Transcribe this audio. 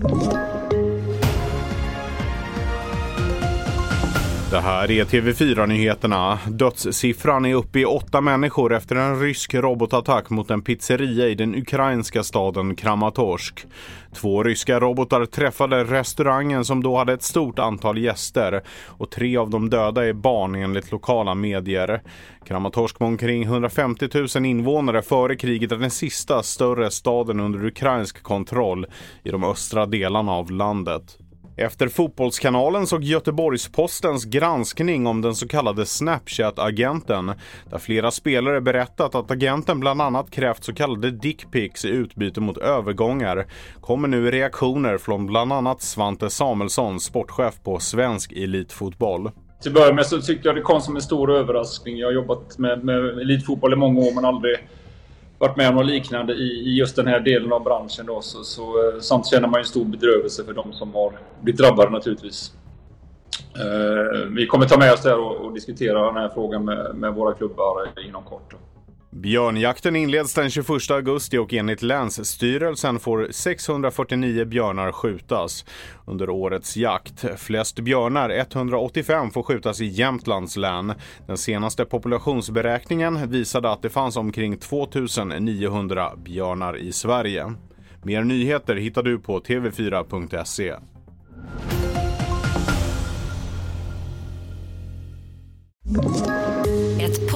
Thank you. Det här är TV4-nyheterna. Dödssiffran är uppe i åtta människor efter en rysk robotattack mot en pizzeria i den ukrainska staden Kramatorsk. Två ryska robotar träffade restaurangen som då hade ett stort antal gäster och tre av de döda är barn enligt lokala medier. Kramatorsk med omkring 150 000 invånare före kriget är den sista större staden under ukrainsk kontroll i de östra delarna av landet. Efter Fotbollskanalen och Göteborgspostens granskning om den så kallade Snapchat-agenten där flera spelare berättat att agenten bland annat krävt så kallade dickpics i utbyte mot övergångar kommer nu reaktioner från bland annat Svante Samuelsson, sportchef på Svensk Elitfotboll. Till att börja med så tyckte jag det kom som en stor överraskning. Jag har jobbat med, med elitfotboll i många år men aldrig varit med om något liknande i, i just den här delen av branschen. Då, så, så, eh, samt känner man ju stor bedrövelse för de som har blivit drabbade naturligtvis. Eh, vi kommer ta med oss det här och, och diskutera den här frågan med, med våra klubbar inom kort. Då. Björnjakten inleds den 21 augusti och enligt Länsstyrelsen får 649 björnar skjutas under årets jakt. Flest björnar, 185, får skjutas i Jämtlands län. Den senaste populationsberäkningen visade att det fanns omkring 2900 björnar i Sverige. Mer nyheter hittar du på tv4.se.